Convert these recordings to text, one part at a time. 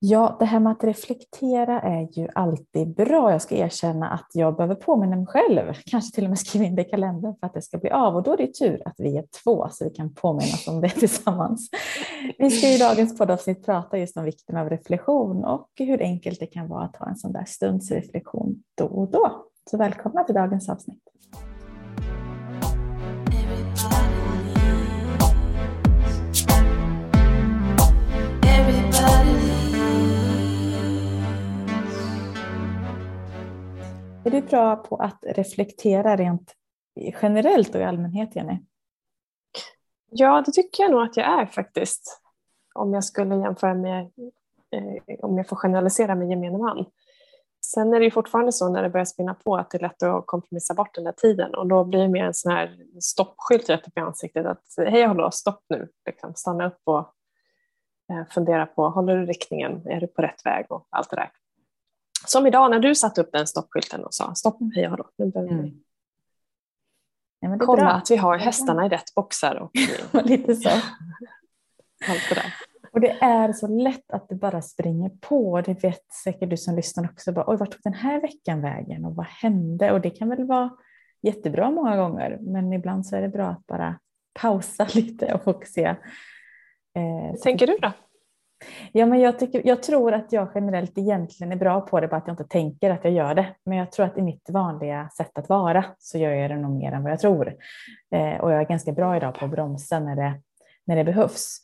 Ja, det här med att reflektera är ju alltid bra. Jag ska erkänna att jag behöver påminna mig själv, kanske till och med skriva in det i kalendern för att det ska bli av. Och då är det tur att vi är två så vi kan påminna oss om det tillsammans. Vi ska i dagens poddavsnitt prata just om vikten av reflektion och hur enkelt det kan vara att ha en sån där stunds reflektion då och då. Så välkomna till dagens avsnitt. Är du bra på att reflektera rent generellt och i allmänhet, Jenny? Ja, det tycker jag nog att jag är faktiskt. Om jag skulle jämföra med, eh, om jag får generalisera med gemene man. Sen är det ju fortfarande så när det börjar spinna på att det är lätt att kompromissa bort den där tiden och då blir det mer en sån här stoppskylt rätt upp i ansiktet att hej hallå, stopp nu, liksom, stanna upp och eh, fundera på, håller du riktningen, är du på rätt väg och allt det där. Som idag när du satte upp den stoppskylten och sa stopp, hej och hallå, nu behöver vi mm. ja, kolla bra. att vi har hästarna i rätt boxar. Och, Lite så. Allt det där. Och det är så lätt att det bara springer på. Det vet säkert du som lyssnar också. Bara, Oj, vart tog den här veckan vägen och vad hände? Och det kan väl vara jättebra många gånger, men ibland så är det bra att bara pausa lite och fokusera. Eh, tänker du då? Ja, men jag, tycker, jag tror att jag generellt egentligen är bra på det, bara att jag inte tänker att jag gör det. Men jag tror att i mitt vanliga sätt att vara så gör jag det nog mer än vad jag tror. Eh, och jag är ganska bra idag på att bromsa när det, när det behövs.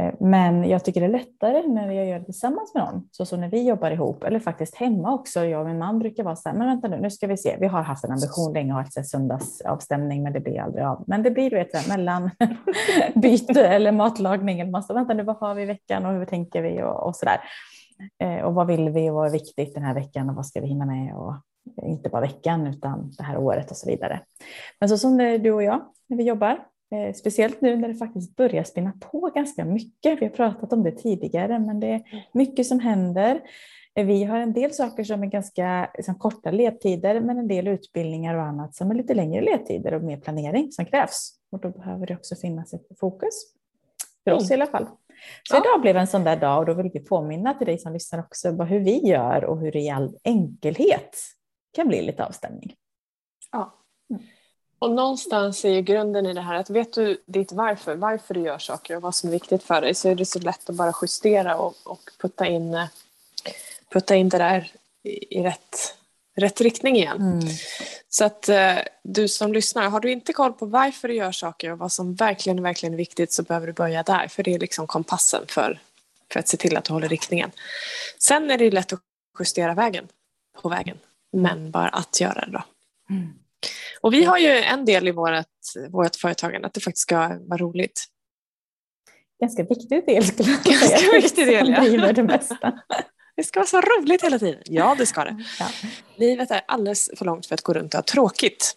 Eh, men jag tycker det är lättare när jag gör det tillsammans med någon, så som när vi jobbar ihop eller faktiskt hemma också. Jag och min man brukar vara så här, men vänta nu, nu ska vi se. Vi har haft en ambition länge att ha ett söndagsavstämning, men det blir aldrig av. Men det blir du vet, mellanbyte eller matlagning. Eller massa, vänta nu, vad har vi i veckan och hur tänker vi och, och så där. Eh, och vad vill vi och vad är viktigt den här veckan och vad ska vi hinna med och inte bara veckan utan det här året och så vidare. Men så som det är du och jag när vi jobbar Eh, speciellt nu när det faktiskt börjar spinna på ganska mycket. Vi har pratat om det tidigare, men det är mycket som händer. Eh, vi har en del saker som är ganska liksom, korta ledtider, men en del utbildningar och annat som är lite längre ledtider och mer planering som krävs. Och då behöver det också finnas ett fokus. För oss mm. i alla fall. Så ja. idag blev en sån där dag och då vill vi påminna till dig som lyssnar också på hur vi gör och hur det i all enkelhet kan bli lite avstämning. Ja. Och någonstans är ju grunden i det här att vet du ditt varför, varför du gör saker och vad som är viktigt för dig så är det så lätt att bara justera och, och putta, in, putta in det där i, i rätt, rätt riktning igen. Mm. Så att eh, du som lyssnar, har du inte koll på varför du gör saker och vad som verkligen, verkligen är viktigt så behöver du börja där för det är liksom kompassen för, för att se till att du håller riktningen. Sen är det lätt att justera vägen på vägen, men bara att göra det då. Mm. Och vi har ju en del i vårt, vårt företagande att det faktiskt ska vara roligt. Ganska viktig del skulle jag säga. Ganska viktig del, ja. driver det mesta. Det ska vara så roligt hela tiden. Ja, det ska det. Ja. Livet är alldeles för långt för att gå runt och ha tråkigt.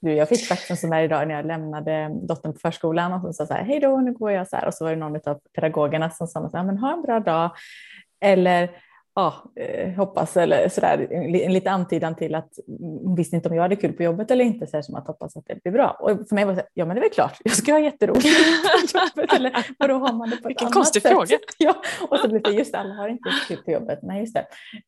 Du, jag fick faktiskt en sån där idag när jag lämnade dottern på förskolan och hon sa så här, hej då, nu går jag så här. Och så var det någon av pedagogerna som sa så här, men ha en bra dag. Eller ja, eh, hoppas eller sådär, en liten antydan till att hon visste inte om jag hade kul på jobbet eller inte, så här, som att hoppas att det blir bra. Och för mig var det så ja men det är väl klart, jag ska ha jätteroligt på jobbet. Eller vadå, har man det på Vilken konstig sätt? fråga. Ja, och så blev det just alla har inte kul på jobbet. Nej, just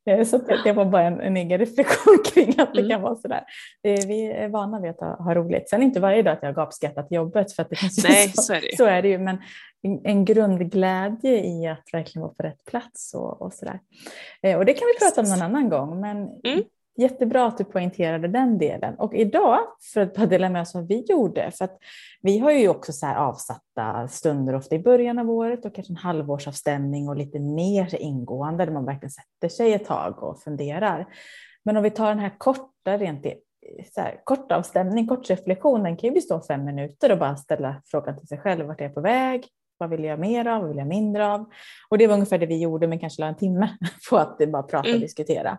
det. Eh, så det, det var bara en, en egen reflektion kring att det mm. kan vara sådär. Vi är vana vid att ha, ha roligt. Sen inte varje dag att jag gapskrattar till jobbet, för att det finns Nej, så, så, är det så är det ju. Men en grundglädje i att verkligen vara på rätt plats och, och sådär. Eh, och det kan vi prata om någon annan gång, men mm. jättebra att du poängterade den delen. Och idag, för att bara dela med oss vad vi gjorde, för att vi har ju också så avsatta stunder ofta i början av året och kanske en halvårsavstämning och lite mer ingående där man verkligen sätter sig ett tag och funderar. Men om vi tar den här korta, rent så här, kort avstämning, kort reflektion, den kan ju bestå av fem minuter och bara ställa frågan till sig själv, vart är jag på väg? Vad vill jag mer av? Vad vill jag mindre av? Och det var ungefär det vi gjorde, men kanske la en timme på att bara prata och mm. diskutera.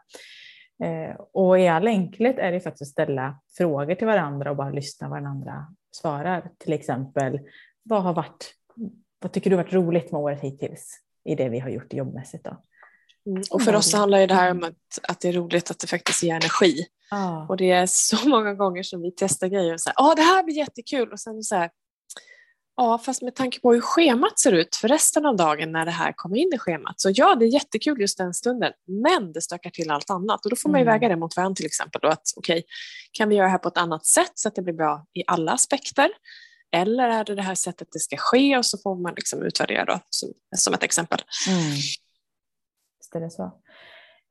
Eh, och i all enkelhet är det faktiskt att ställa frågor till varandra och bara lyssna vad den andra svarar. Till exempel, vad har varit, vad tycker du har varit roligt med året hittills i det vi har gjort jobbmässigt? Då? Mm. Och för oss handlar det här om att, att det är roligt att det faktiskt ger energi. Ah. Och det är så många gånger som vi testar grejer och säger, åh det här blir jättekul och sen så här, Ja, fast med tanke på hur schemat ser ut för resten av dagen när det här kommer in i schemat. Så ja, det är jättekul just den stunden, men det stökar till allt annat. Och då får man ju Mm. väga det mot varandra till exempel. Då, att, okej, kan vi göra det här på ett annat sätt så att det blir bra i alla aspekter? Eller är det det här sättet det ska ske och så får man liksom utvärdera då, som, som ett exempel. Mm. Visst är det så.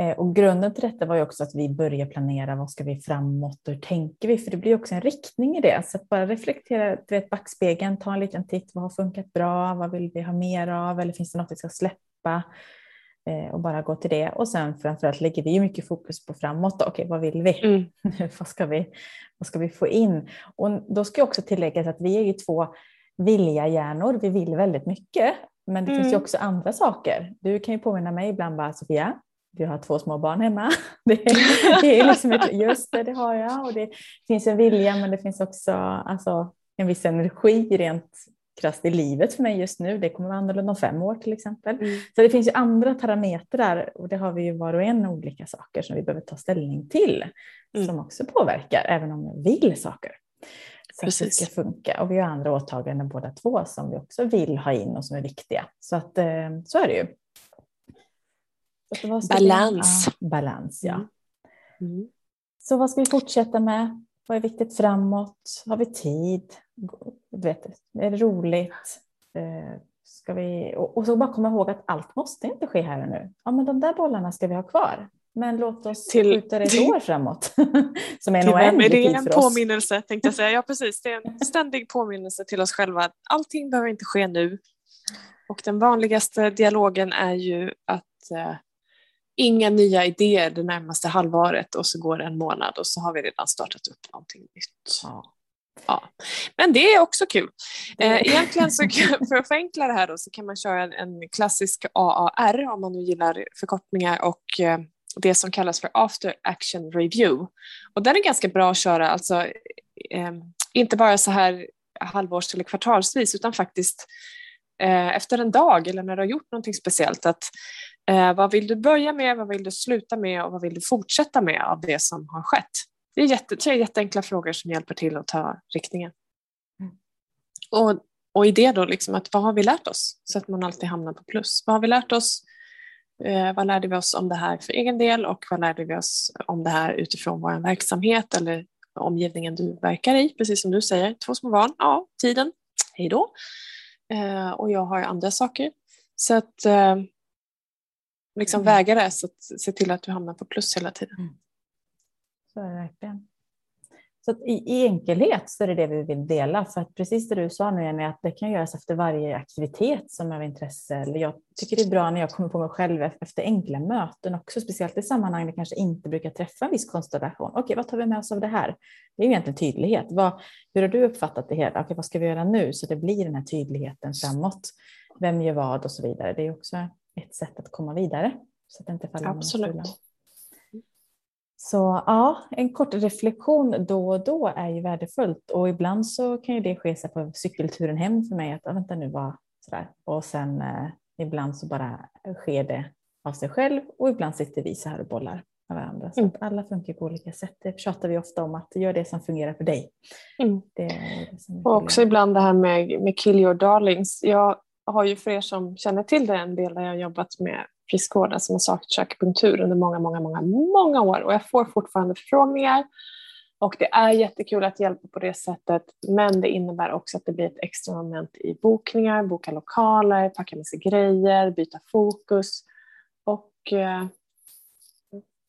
Eh, Och grunden till detta var ju också att vi börjar planera vad ska vi framåt och hur tänker vi? För det blir också en riktning i det. Så att bara reflektera, du vet backspegeln, ta en liten titt. Vad har funkat bra? Vad vill vi ha mer av? Eller finns det något vi ska släppa? Eh, Och bara gå till det. Och sen framförallt lägger vi ju mycket fokus på framåt. Okej, vad vill vi? Mm. vad, ska vi, vad ska vi få in? Och då ska jag också tillägga att vi är ju två vilja-hjärnor. Vi vill väldigt mycket. Men det finns ju Mm. också andra saker. Du kan ju påminna mig ibland bara, Sofia, du har två små barn hemma. Det är, det är liksom ett, just det, det har jag. Och det finns en vilja men det finns också alltså, en viss energi rent krasst i livet för mig just nu. Det kommer vara annorlunda om fem år till exempel. Mm. Så det finns ju andra parametrar och det har vi ju var och en olika saker som vi behöver ta ställning till Mm. som också påverkar även om vi vill saker. Så att det Precis. ska funka. Och vi har andra åtaganden båda två som vi också vill ha in och som är viktiga. Så att eh, så är det ju. Vi- Balans. Ja, balans, ja. Mm. Mm. Så vad ska vi fortsätta med? Vad är viktigt framåt? Har vi tid? Du vet, är det roligt? Eh, Ska vi... och, så bara komma ihåg att allt måste inte ske här och nu. Ja, men de där bollarna ska vi ha kvar. Men låt oss Till- skjuta det ett år framåt. Som är en Till vem är oändlig det tid en för påminnelse tänkte jag säga. Ja precis, det är en ständig påminnelse till oss själva att allting behöver inte ske nu. Och den vanligaste dialogen är ju att eh, inga nya idéer det närmaste halvåret och så går det en månad och så har vi redan startat upp någonting nytt. Ja. Ja. Men det är också kul. Eh, egentligen så för att förenkla det här då, så kan man köra en, en klassisk AAR om man nu gillar förkortningar och eh, det som kallas för After Action Review. Och den är ganska bra att köra, alltså eh, inte bara så här halvårs eller kvartalsvis utan faktiskt eh, efter en dag eller när du har gjort någonting speciellt. Att, eh, vad vill du börja med, vad vill du sluta med och vad vill du fortsätta med av det som har skett? Det är jätte, tre jätteenkla frågor som hjälper till att ta riktningen. Mm. Och, och i det då, liksom att vad har vi lärt oss? Så att man alltid hamnar på plus. Vad har vi lärt oss? Eh, vad lärde vi oss om det här för egen del och vad lärde vi oss om det här utifrån vår verksamhet eller omgivningen du verkar i? Precis som du säger, två små barn, ja, tiden, hej då. Eh, och jag har andra saker. Så att eh, liksom Mm. väga det, så att se till att du hamnar på plus hela tiden. Så är det verkligen. Så i, i enkelhet så är det det vi vill dela. För att precis det du sa nu Jenny, att det kan göras efter varje aktivitet som är av intresse. Jag tycker det är bra när jag kommer på mig själv efter enkla möten också, speciellt i sammanhang där jag kanske inte brukar träffa en viss konstellation. Okej, vad tar vi med oss av det här? Det är ju egentligen tydlighet. Vad, hur har du uppfattat det hela? Okej, vad ska vi göra nu? Så det blir den här tydligheten framåt. Vem gör vad och så vidare. Det är också ett sätt att komma vidare. Så att det inte faller Absolut. Så ja, en kort reflektion då och då är ju värdefullt och ibland så kan ju det ske sig på cykelturen hem för mig att ah, vänta nu vad sådär och sen eh, ibland så bara sker det av sig själv och ibland sitter vi så här och bollar med varandra. Så Mm. att alla funkar på olika sätt. Det tjatar vi ofta om att gör det som fungerar för dig. Mm. Det det som Och också ibland det här med, med kill your darlings. Jag har ju för er som känner till det en del där jag har jobbat med friskvård, alltså massage och akupunktur under många, många, många, många år och jag får fortfarande förfrågningar och det är jättekul att hjälpa på det sättet men det innebär också att det blir ett extra moment i bokningar, boka lokaler, packa med sig grejer, byta fokus och eh,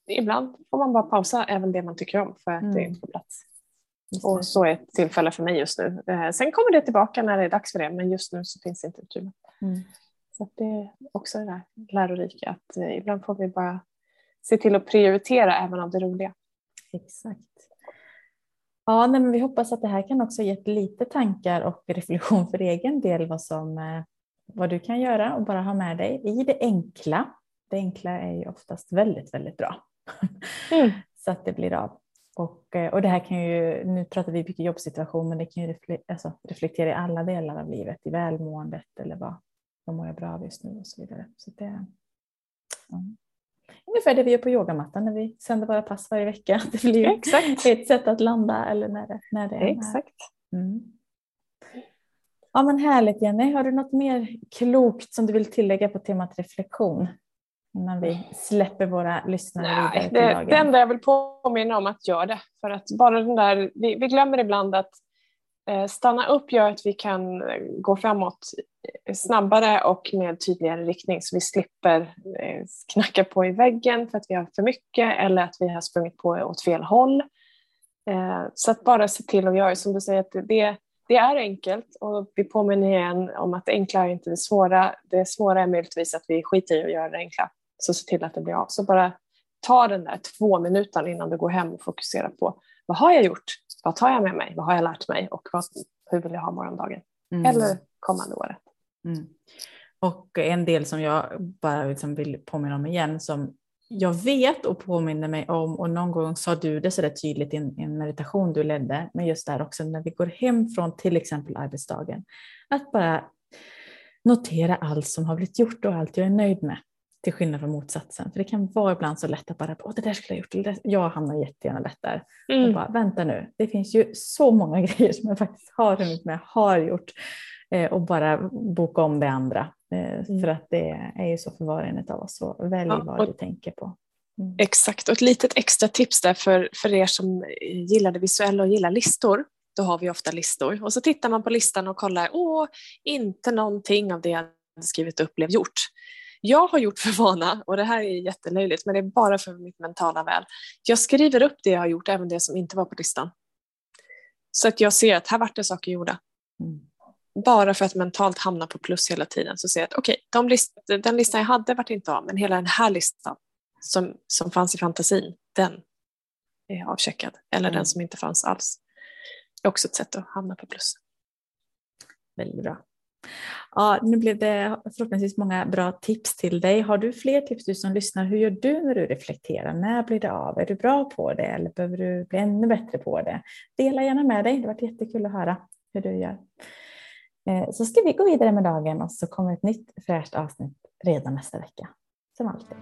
ibland får man bara pausa även det man tycker om för att det Mm. inte får plats. Och så är ett tillfälle för mig just nu. Eh, sen kommer det tillbaka när det är dags för det, men just nu så finns det inte utrymme. Mm. Så det är också det där lärorika, att eh, ibland får vi bara se till att prioritera även av det roliga. Exakt. Ja, nej, men vi hoppas att det här kan också ge lite tankar och reflektion för egen del vad, som, eh, vad du kan göra och bara ha med dig i det enkla. Det enkla är ju oftast väldigt, väldigt bra. Mm. Så att det blir av. Och, eh, och det här kan ju, nu pratar vi mycket jobbsituation, men det kan ju alltså, reflektera i alla delar av livet, i välmåendet eller vad, vad mår jag bra av just nu och så vidare. Så det, ja. Ungefär det vi gör på yogamattan när vi sänder våra pass varje vecka. Det blir ju Exakt. ett sätt att landa eller när det, när det är. Exakt. Mm. Ja, men härligt Jenny. Har du något mer klokt som du vill tillägga på temat reflektion? Innan vi släpper våra lyssnare Nej, vidare till det, dagen. det enda jag vill påminna om att göra det. För att bara den där, vi, vi glömmer ibland att eh, stanna upp gör att vi kan gå framåt eh, snabbare och med tydligare riktning så vi slipper eh, knacka på i väggen för att vi har för mycket eller att vi har sprungit på åt fel håll. Eh, så att bara se till att göra som du säger att det, det är enkelt och vi påminner igen om att det enkla är inte det svåra. Det svåra är möjligtvis att vi skiter i att göra det enkla. Så se till att det blir av. Så bara ta den där två minuterna innan du går hem och fokusera på vad har jag gjort? Vad tar jag med mig? Vad har jag lärt mig? Och vad, hur vill jag ha morgondagen? Mm. Eller kommande året? Mm. Och en del som jag bara liksom vill påminna om igen som jag vet och påminner mig om och någon gång sa du det så där tydligt i en meditation du ledde, men just där också när vi går hem från till exempel arbetsdagen, att bara notera allt som har blivit gjort och allt jag är nöjd med. Till skillnad från motsatsen. För det kan vara ibland så lätt att bara, Åh, det där skulle jag gjort. Jag hamnar jättegärna lätt där. Mm. Och bara, vänta nu, det finns ju så många grejer som jag faktiskt har hunnit med, har gjort. Eh, och bara boka om det andra. Eh, Mm. För att det är ju så för var och en av oss. Så välj Ja, vad du tänker på. Mm. Exakt, och ett litet extra tips där för, för er som gillar det visuella och gillar listor. Då har vi ofta listor och så tittar man på listan och kollar, åh, inte någonting av det jag hade skrivit upp blev gjort. Jag har gjort för vana, och det här är jättelöjligt, men det är bara för mitt mentala väl. Jag skriver upp det jag har gjort, även det som inte var på listan. Så att jag ser att här vart det saker gjorda. Mm. Bara för att mentalt hamna på plus hela tiden så ser jag att okej, de list, den listan jag hade vart inte av, men hela den här listan som, som fanns i fantasin, den är avcheckad. Eller Mm. den som inte fanns alls. Det är också ett sätt att hamna på plus. Väldigt bra. Ja, nu blev det förhoppningsvis många bra tips till dig. Har du fler tips du som lyssnar? Hur gör du när du reflekterar? När blir det av? Är du bra på det eller behöver du bli ännu bättre på det? Dela gärna med dig. Det har varit jättekul att höra hur du gör. Eh, så ska vi gå vidare med dagen och så kommer ett nytt fräscht avsnitt redan nästa vecka. Som alltid.